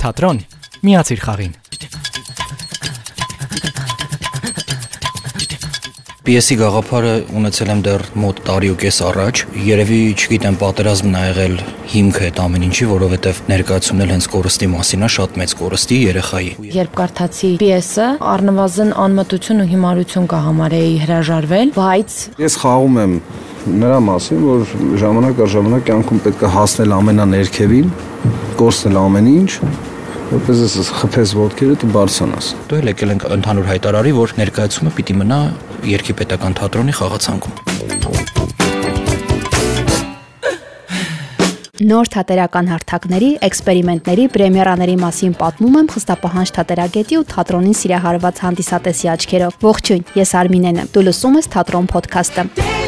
թատրոն։ Միացիր խաղին։ Պիեսի գաղափարը ունեցել եմ դեռ մոտ տարի ու կես առաջ։ Երևի, չգիտեմ, պատերազմն ա եղել հիմքը այդ ամեն ինչի, որովհետև ներկայացումն էլ հենց կորստի մասին է, շատ մեծ կորստի երեխայի։ Երբ կարդացի պիեսը, առնվազն անմտություն ու հիմարություն կա համարեի հրաժարվել, բայց Ես խաղում եմ նրա մասին, որ ժամանակ առ ժամանակ կյանքում պետք է հասնել ամենաներքևին, կորցնել ամեն ինչ, որպես ես խփես ոտքերդ ու բարձրանաս։ Դու էլ եկել ենք ընդհանուր հայտարարի, որ ներկայացումը պիտի մնա Երկի պետական թատրոնի խաղացանկում։ Նոր թատերական հարթակների, էքսպերիմենտների, պրեմիերաների մասին պատմում եմ խստապահանջ թատերագետի ու թատրոնին սիրահարված հանդիսատեսի աչքերով։ Ողջույն, ես Արմինեն եմ։ Դու լսում ես Թատրոն ոդքասթը։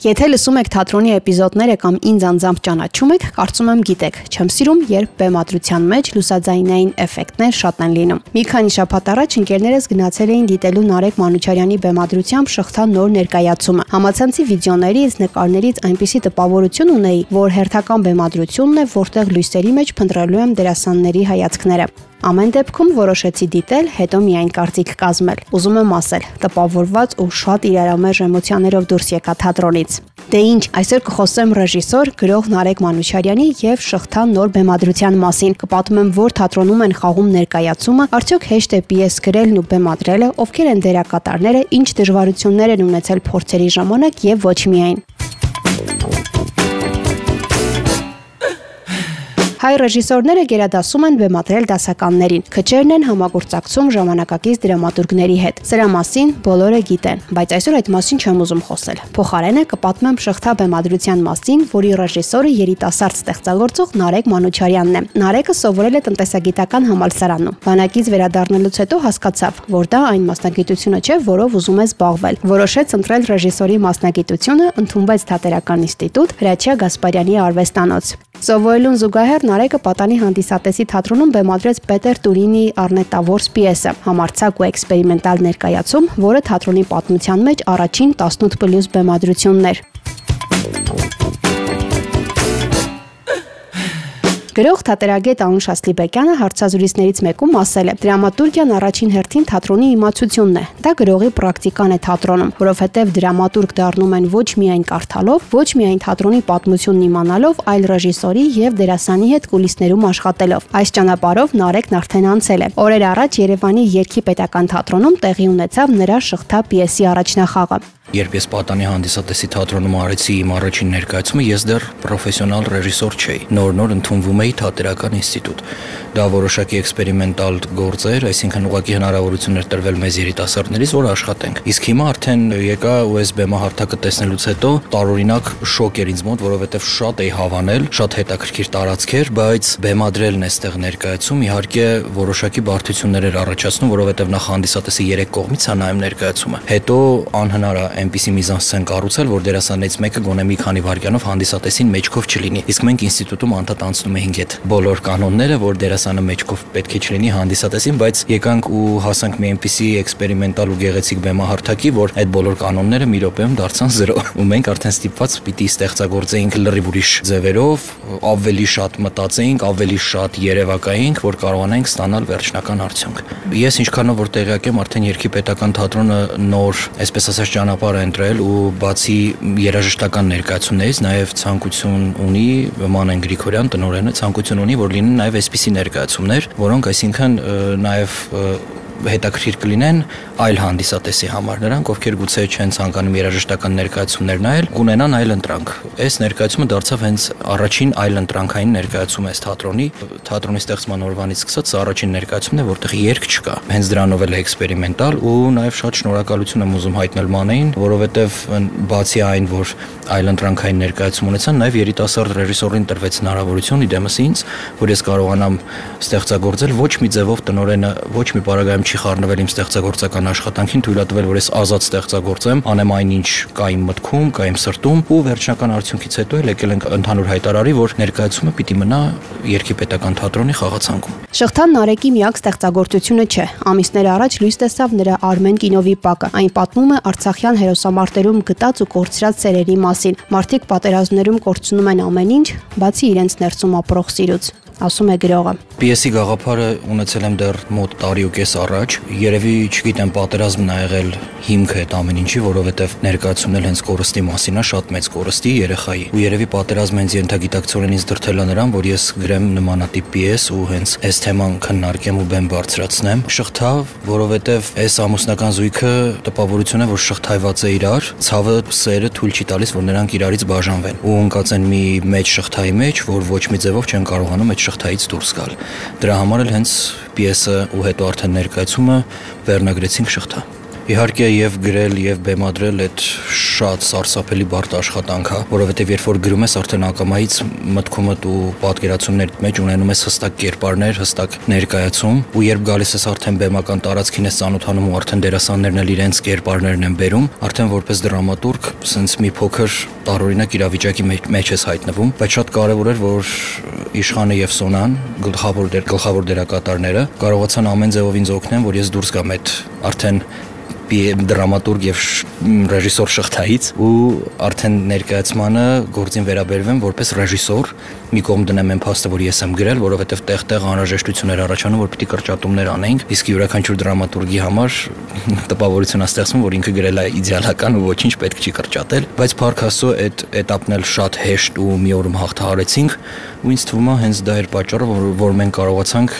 Եթե լսում եք թատրոնի էպիզոդները կամ ինձ անձամբ ճանաչում եք, կարծում եմ գիտեք, չեմ սիրում, երբ բեմադրության մեջ լուսաձայնային էֆեկտներ շատ են լինում։ Մի քանի շաբաթ առաջ ընկերներս գնացել էին դիտելու Նարեկ Մանուչարյանի բեմադրությամբ շղթա նոր ներկայացումը։ Համացանցի վիդեոներից, նկարներից այնպիսի տպավորություն ունեի, որ հերթական բեմադրությունն է, որտեղ լույսերի մեջ փնտրելու եմ դերասանների հայացքները։ Ամեն դեպքում որոշեցի դիտել, հետո միայն կարծիք կազմել։ Ուզում եմ ասել, տպավորված ու շատ իրարամերժ էմոցիաներով դուրս եկա թատրոնից։ Դե ինչ, այսօր կխոսեմ ռեժիսոր գրող Նարեկ Մանուչարյանի եւ Շղթան նոր բեմադրության մասին։ Կպատմեմ, որ թատրոնում են խաղում ներկայացումը, արդյոք հեշտ է պիես գրելն ու բեմադրելը, ովքեր են դերակատարները, ինչ դժվարություններ են ունեցել փորձերի ժամանակ եւ ոչ միայն։ Հայ ռեժիսորները գերադասում են բեմադրել դասականներին։ Քչերն են համագործակցում ժամանակակից դրամատուրգների հետ։ Սրա մասին բոլորը գիտեն, բայց այսօր այդ մասին չեմ ուզում խոսել։ Փոխարենը կպատմեմ շղթա բեմադրության մասին, որի ռեժիսորը երիտասարդ ստեղծագործող Նարեկ Մանուչարյանն է։ Նարեկը սովորել է տնտեսագիտական համալսարանում։ Բանակից վերադառնալուց հետո հասկացավ, որ դա այն մասնագիտությունը չէ, որով ուզում է զբաղվել։ Որոշեց ընտրել ռեժիսորի մասնագիտությունը, ընդունվեց Թատերական ինստիտուտ Հրաչյա Գասպարյանի արվեստանոց։ Սովորելուն զուգահեռ Նարեկը պատանի հանդիսատեսի թատրոնում բեմադրեց Պետեր Տուրինի Արնետավորս պիեսը, համարցակ ու էքսպերիմենտալ ներկայացում, որը թատրոնի պատմության մեջ առաջին 18+ բեմադրությունն էր։ Գրող թատերագետ Անուշ Ասլիբեկյանը հարցազրույցներից մեկում ասել է. «Դրամատուրգիան առաջին հերթին թատրոնի իմացությունն է։ Դա գրողի պրակտիկան է թատրոնում, որովհետև դրամատուրգ դառնում են ոչ միայն կարդալով, ոչ միայն թատրոնի պատմությունն իմանալով, այլ ռեժիսորի եւ դերասանի հետ կուլիսներում աշխատելով։ Այս ճանապարհով Նարեկն արդեն անցել է։ Օրեր առաջ Երևանի Երգի պետական թատրոնում տեղի ունեցավ նրա շղթա պիեսի առաջնախաղը։ Երբ ես պատանի հանդիսատեսի թատրոնում արեցի իմ առաջին ներկայացումը, ես դեռ պրոֆեսիոնալ ռեժիսոր չէի։ Նոր-նոր ընդունվում էի թատերական ինստիտուտ։ Դա որոշակի էքսպերիմենտալ գործ էր, այսինքն ուղղակի հնարավորություն էր տրվել մեզ երիտասարդներից, որ աշխատենք։ Իսկ հիմա արդեն եկա USB հարթակը տեսնելուց հետո տարօրինակ շոկ էր ինձ մոտ, որովհետև շատ էի հավանել, շատ հետաքրքիր տարածք էր, բայց բեմադրելն էստեղ ներկայացում իհարկե որոշակի բարդություններ էր առաջացնում, որովհետև նախ հանդիսատեսի երեք կողմից է նայում ներկայացումը։ Հետո անհնար է այնպիսի միզանսցեն կառուցել, որ դերասաններից մեկը գոնե մի քանի վայրկյանով հանդիսատեսին մեջքով չլինի։ Իսկ մենք ինստիտուտում անդադ անցնում էինք այդ բոլոր կանոնները, որ դերասանը մեջքով պետք է չլինի հանդիսատեսին, բայց եկանք ու հասանք մի այնպիսի էքսպերիմենտալ ու գեղեցիկ բեմահարթակի, որ այդ բոլոր կանոնները մի րոպեում դարձան 0։ Ու մենք արդեն ստիպված պիտի ստեղծագործեինք լրիվ ուրիշ ձևերով, ավելի շատ մտածեինք, ավելի շատ երևակայինք, որ կարողանանք ստանալ վերջնական արդյունք։ Ես ինչքանով որ տեղյակ եմ, արդեն Երգի պետական թատրոնը նոր, այսպես ասած, ճանապարհ է ընտրել ու բացի երաժշտական ներկայացումներից նաև ցանկություն ունի Մանեն Գրիգորյան տնօրենը ցանկություն ունի, որ լինեն նաև այսպիսի ներկայացումներ, որոնք այսինքն նաև հետաքրիր կլինեն այլ հանդիսատեսի համար նրանք ովքեր գուցե չեն ցանկանում երաժշտական ներկայացումներ նայել կունենան այլ ընտրանք այս ներկայացումը դարձավ հենց առաջին այլ ընտրանքային ներկայացումը այս թատրոնի թատրոնի ստեղծման օրվանից սկսած առաջին ներկայացումն է որտեղ երգ չկա հենց դրանով էլ է էքսպերիմենտալ ու նաև շատ շնորհակալություն եմ ուզում հայտնել մանեին որովհետև բացի այն որ այլ ընտրանքային ներկայացում ունեցան նաև երիտասարդ ռեժիսորին տրվեց հնարավորություն իդեմս ինձ որ ես կարողանամ ստեղծագործել ոչ մի ձևով տնորենը ոչ մի պարագայում չի խառնվել իմ ստեղծագործական աշխատանքին, թույլատվել, որ ես ազատ ստեղծագործեմ, անեմ այնինչ կա իմ մտքում, կա իմ սրտում ու վերջնական արդյունքից հետո էլ եկել ենք ընդհանուր հայտարարի, որ ներկայացումը պիտի մնա Երկի պետական թատրոնի խաղացանկում։ Շղթան Նարեկի միակ ստեղծագործությունը չէ։ Ամիսներ առաջ լույս տեսավ նրա Արմեն կինովի պակը։ Այն պատմում է Արցախյան հերոսամարտերում գտած ու կորցրած սերերի մասին։ Մարդիկ պատերազմներում կորցնում են ամեն ինչ, բացի իրենց ներսում ապրող սիրուց ասում է գրողը։ Պիեսի գաղափարը ունեցել եմ դեռ մոտ տարի ու կես առաջ։ Երևի, չգիտեմ, պատերազմն ա եղել հիմքը այդ ամեն ինչի, որովհետև ներկայացումն էլ հենց կորստի մասին է, շատ մեծ կորստի երեխայի։ Ու երևի պատերազմը հենց ենթագիտակցորեն ինձ դրթել է նրան, որ ես գրեմ նմանատիպ պիես ու հենց այս թեման քննարկեմ ու բեմ բարձրացնեմ։ Շղթա, որովհետև այս ամուսնական զույգը տպավորություն է, որ շղթայված է իրար, ցավը սերը թույլ չի տալիս, որ նրանք իրարից բաժանվեն։ Ու ընկած են մի մեծ շղթայի մեջ, որ ոչ մի ձևով չեն կարողանում այդ շղթայից դուրս գալ։ Դրա համար էլ հենց պիեսը ու հետո արդեն ներկայացումը վերնագրեցինք շղթա։ Իհարկե եւ գրել եւ բեմադրել այդ շատ սարսափելի բարդ աշխատանք է, որովհետեւ երբ որ գրում ես արդեն ակամայից մտքումդ ու պատկերացումներդ մեջ ունենում ես հստակ կերպարներ, հստակ ներկայացում, ու երբ գալիս ես արդեն բեմական տարածքին ես ծանոթանում ու արդեն դերասաններն էլ իրենց կերպարներն են բերում, արդեն որպես դրամատուրգ, սենց մի փոքր տարօրինակ իրավիճակի մեջ, ես հայտնվում, բայց շատ կարևոր էր, որ Իշխանը եւ Սոնան, գլխավոր դեր գլխավոր դերակատարները, կարողացան ամեն ձևով ինձ օգնեն, որ ես դուրս գամ այդ արդեն դրամատուրգ եւ ռեժիսոր շղթայից ու արդեն ներկայացմանը գործին վերաբերվեմ որպես ռեժիսոր մի կողմ դնեմ այն փաստը որ ես եմ գրել որովհետեւ տեղ-տեղ անհրաժեշտություններ առաջանում որ պիտի կրճատումներ անենք իսկ յուրաքանչյուր դրամատուրգի համար տպավորություն է ստեղծվում որ ինքը գրել է իդեալական ու ոչինչ պետք չի կրճատել բայց Փարք Աստծո այդ этаպն էլ շատ հեշտ ու մի օրում հաղթահարեցինք ու ինձ թվում է հենց դա էր պատճառը որ, որ մենք կարողացանք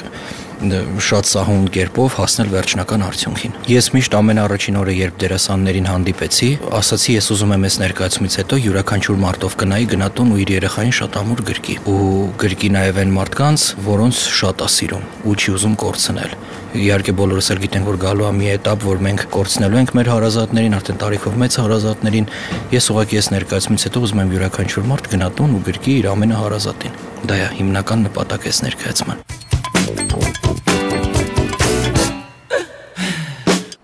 շատ սահուն կերպով հասնել վերջնական արդյունքին։ Ես միշտ ամենաառաջին օրը, երբ դերասաններին հանդիպեցի, ասացի, ես ուզում եմ այս ներկայացումից հետո յուրաքանչյուր մարտով գնայի գնատուն ու իր երեխային շատ ամուր գրկի։ Ու գրկի նաև այն մարդկանց, որոնց շատ է սիրում ու չի ուզում կորցնել։ Իհարկե բոլորս էլ գիտենք, որ գալու է մի этап, որ մենք կորցնելու ենք մեր հարազատներին, արդեն տարիքով մեծ հարազատներին։ Ես ուղղակի ես ներկայացումից հետո ուզում եմ յուրաքանչյուր մարդ գնատուն ու գրկի իր ամենահարազատին։ Դա է հիմնական նպատակը այս ներկայացման։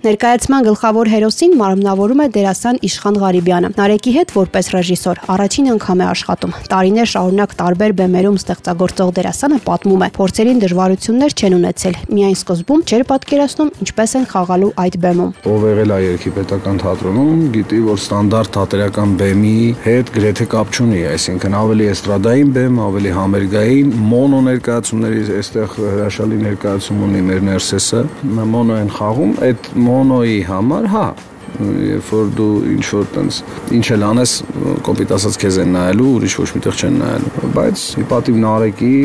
Ներկայացման գլխավոր հերոսին մարմնավորում է դերասան Իշխան Ղարիբյանը։ Նարեկի հետ որպես ռեժիսոր առաջին անգամ է աշխատում։ Տարիներ շարունակ տարբեր բեմերում ստեղծագործող դերասանը պատմում է, փորձերին դժվարություններ չեն ունեցել։ Միայն սկզբում չէր պատկերացնում ինչպես են խաղալու այդ բեմում։ Ով եղել է երկի պետական թատրոնում, գիտի, որ ստանդարտ թատերական բեմի հետ գրեթե կապ չունի, այսինքն ավելի էստրադային բեմ, ավելի համերգային, մոնո ներկայացումների այստեղ հրաշալի ներկայացում ունի մեր ներսեսը, մոնո են խաղում, այդ մոնոյի համար, հա, երբ որ դու ինչ որ տենց ինչ էլ անես կոպիտ ասած քեզ են նայելու ուրիշ ոչ միտեղ չեն նայելու բայց իպատիվ նարեկի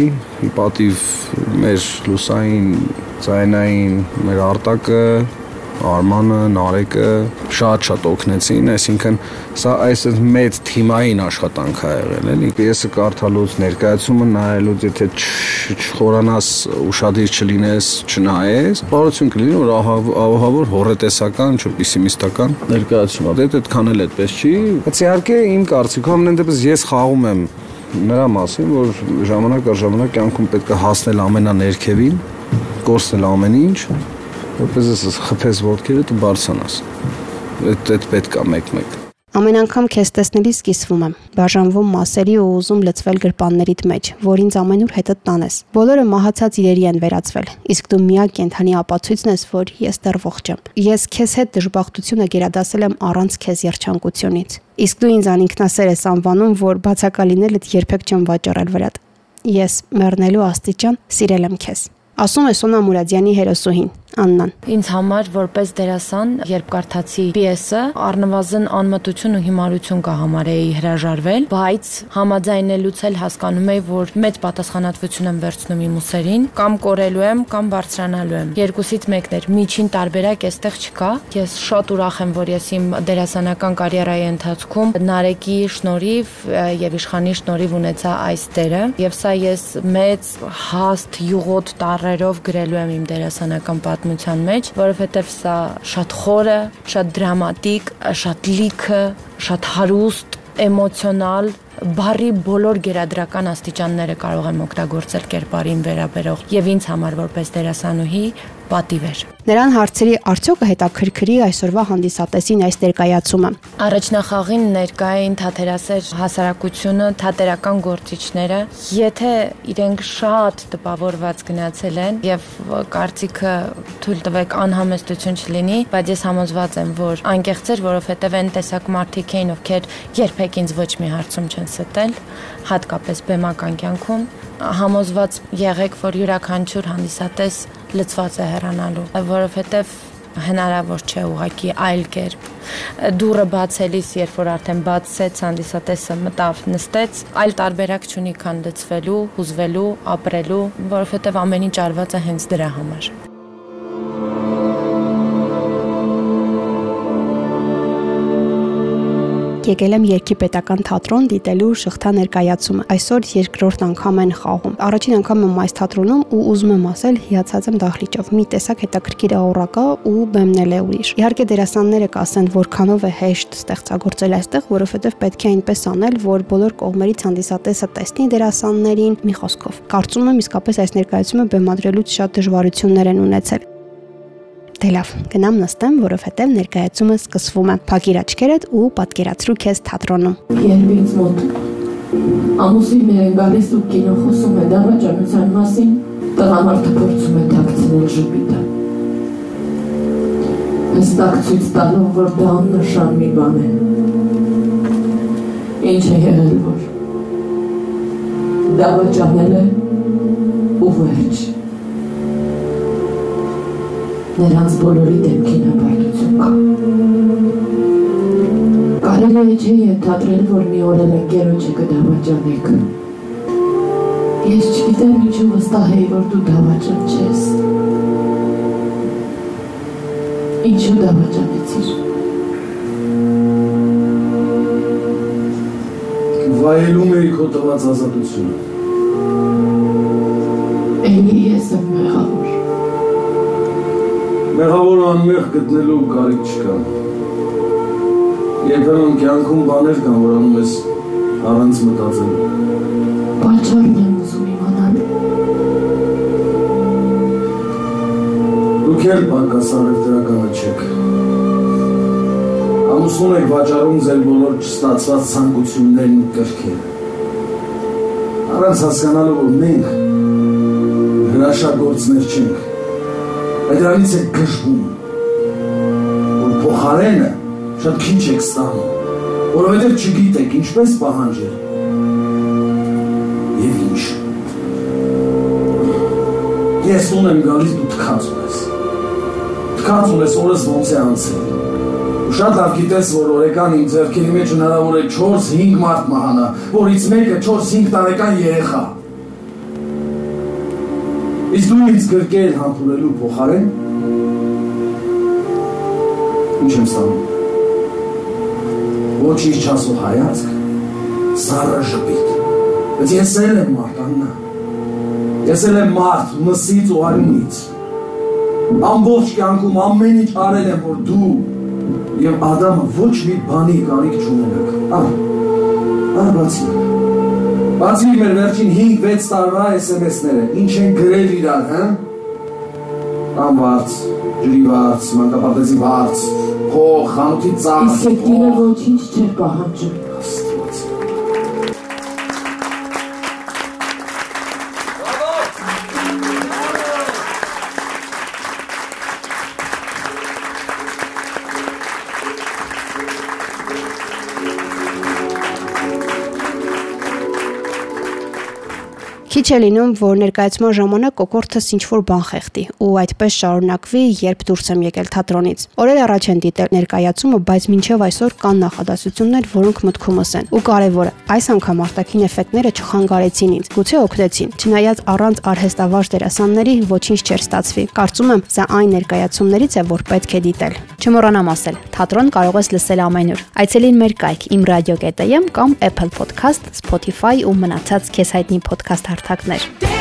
իպատիվ մեր լուսային ցայնային մեր արտակը Արմանը, Նարեկը շատ-շատ օգնեցին, այսինքն սա այսպես մեծ թիմային աշխատանք ա եղել, էլի։ Պիեսը կարդալուց, ներկայացումը նայելուց, եթե չխորանաս, ուշադիր չլինես, չնայես, բարություն կլինի, որ ահավոր հորետեսական, որ պեսիմիստական ներկայացում Դե այդքան էլ այդպես չի, բայց իհարկե իմ կարծիքով ամեն դեպս ես խաղում եմ նրա մասին, որ ժամանակ առ ժամանակ կյանքում պետք է հասնել ամենաներքևին, կորցնել ամեն ինչ որպես ես խփես ոտքերդ ու բարձանաս։ Այդ այդ պետք է մեկ-մեկ։ Ամեն անգամ քեզ տեսնելիս կիսվում եմ, բաժանվում մասերի ու ուզում լծվել գրպաններիդ մեջ, որ ինձ ամենուր հետդ տանես։ Բոլորը մահացած իրերի են վերածվել, իսկ դու միակ կենթանի ապացույցն ես, որ ես դեռ ողջ եմ։ Ես քեզ հետ դժբախտությունը գերադասել եմ առանց քեզ երջանկությունից։ Իսկ դու ինձ անինքնասեր ես անվանում, որ բացակալիներդ երբեք չեմ վաճառել վրադ։ Ես մեռնելու աստիճան սիրել եմ քեզ։ Ասում է Սոնա Մուրադյանի հերոսուհին։ Աննան։ Ինձ համար որպես դերասան, երբ կարդացի պիեսը, առնվազն անմտություն ու հիմարություն կհամարեի հրաժարվել, բայց համաձայնելուց էլ հասկանում եի, որ մեծ պատասխանատվություն եմ վերցնում իմ ուսերին, կամ կորելու եմ, կամ բարձրանալու եմ։ Երկուսից մեկն էր։ Միջին տարբերակ այստեղ չկա։ Ես շատ ուրախ եմ, որ ես իմ դերասանական կարիերայի ընթացքում Նարեկի շնորհիվ եւ Իշխանի շնորհիվ ունեցա այս դերը, եւ սա ես մեծ հաստ յուղոտ տառերով գրելու եմ իմ դերասանական պատ պատմության մեջ, որովհետև սա շատ խորը, շատ դրամատիկ, շատ լիքը, շատ հարուստ, էմոցիոնալ բարի բոլոր գերադրական աստիճանները կարող եմ օգտագործել կերպարին վերաբերող եւ ինձ համար որպես դերասանուհի պատիվ էր։ Նրան հարցրի արդյոք հետաքրքրի այսօրվա հանդիսատեսին այս ներկայացումը։ Առաջնախաղին ներկային թատերասեր հասարակությունը, թատերական գործիչները, եթե իրենք շատ տպավորված գնացել են եւ կարծիքը թույլ տվեք անհամեստություն չլինի, բայց ես համոզված եմ, որ անկեղծ էր, որովհետեւ այն տեսակ մարդիկ էին, ովքեր երբեք ինձ ոչ մի հարցում չեն ստել, հատկապես բեմական կյանքում համոզված եղեք, որ յուրաքանչյուր հանդիսատես լծված է հեռանալու, որովհետև հնարավոր չէ ուղակի այլ կերպ դուրը բացելիս երբ որ արդեն բացեց հանդիսատեսը մտավ նստեց այլ տարբերակ չունի քան լծվելու հուզվելու ապրելու որովհետև ամեն ինչ արված է հենց դրա համար եկել եմ Երկի պետական թատրոն դիտելու շղթա ներկայացումը։ Այսօր երկրորդ անգամ են խաղում։ Առաջին անգամ եմ այս թատրոնում ու ուզում եմ ասել, հիացած եմ դահլիճով։ Մի տեսակ հետաքրքիր աուռակա ու բեմնել է ուրիշ։ Իհարկե դերասանները կասեն, որքանով է հեշտ ստեղծագործել այստեղ, որովհետև պետք է այնպես անել, որ բոլոր կողմերից հանդիսատեսը տեսնի դերասաններին մի խոսքով։ Կարծում եմ իսկապես այս ներկայացումը բեմադրելուց շատ դժվարություններ են ունեցել։ Դե լավ, գնամ նստեմ, որովհետև ներկայացումը սկսվում է։ Փակիր աչքերդ ու պատկերացրու քեզ թատրոնում։ Երբ ինձ մոտ ամուսինն է գալիս ու կինո խոսում է դավաճանության մասին, տղամարդը փորձում է թաքցնել ժպիտը։ Հստակ ցույց տալով, որ դա աննշան մի բան է։ Ինչ է եղել որ դավաճանել է ու վերջ նրանց բոլորի դեմքին հպարտություն կա։ Կարելի է չէ ենթադրել, որ մի օր էլ ընկերոջը կդավաճանեք։ Ես չգիտեմ ինչու վստահ էի, որ դու դավաճան չես։ Ինչու դավաճանեցիր։ Վայելում էի քո տված ազատությունը։ Էլի ես եմ մեղավոր։ Մեղավոր անմեղ գտնելու կարիք չկա։ Երբեմն կյանքում բաներ կան, որ անում ես առանց մտածելու։ Պատճառն եմ ուզում իմանալ։ Դուք էլ պակաս առևտրականը չեք։ Ամուսնուն եք վաճառում ձեր բոլոր չստացված ցանկություններն ու կրքերը։ Առանց հասկանալու, որ մենք հրաշագործներ չենք դրանից է գժվում, որ փոխարենը շատ քիչ եք ստանում, որովհետև չգիտեք ինչպես պահանջել եւ ինչ։ Ես ունեմ գալիս դու թքած ունես։ Թքած ունես օրս ոնց է անցել։ Ու շատ լավ գիտես, որ օրեկան իմ ձեռքերի մեջ հնարավոր է 4-5 մարդ մահանա, որից մեկը 4-5 տարեկան երեխա։ Իսկ դու ինձ գրկել համբուրելու փոխարեն ինչ եմ ստանում։ Ոչինչ չասու հայացք, սառը ժպիտ։ Բայց ես էլ եմ մարդ, Աննա։ Ես էլ եմ մարդ մսից ու արյունից։ Ամբողջ կյանքում ամեն ինչ արել եմ, որ դու եւ Ադամը ոչ մի բանի կարիք չունենաք։ Ահ, ահ բացի։ Բացի մեր վերջին 5-6 տարվա SMS-ները, ինչ են գրել իրար, հա? Կամ վարձ, ջրի վարձ, մանկապարտեզի վարձ, փող, խանութի ծախս։ Իսկ այդ կինը ոչինչ չէր պահանջում։ Քիչ է լինում, որ ներկայացման ժամանակ կոկորտս ինչ որ բան խեղդի ու այդպես շարունակվի, երբ դուրս եմ եկել թատրոնից։ Օրեր առաջ են դիտել ներկայացումը, բայց մինչև այսօր կան նախադասություններ, որոնք մտքումս են։ Ու կարևորը, այս անգամ արտաքին էֆեկտները չխանգարեցին ինձ, գուցե օգնեցին։ Չնայած առանց արհեստավարժ դերասանների ոչինչ չէր ստացվի։ Կարծում եմ, սա այն ներկայացումներից է, որ պետք է դիտել։ Չմոռանամ ասել, թատրոն կարող ես լսել ամենուր։ Այցելին մեր կայք imradio.am կամ Apple Podcast, Spotify ու մնացած քեզ հայտնի podcast pleasure.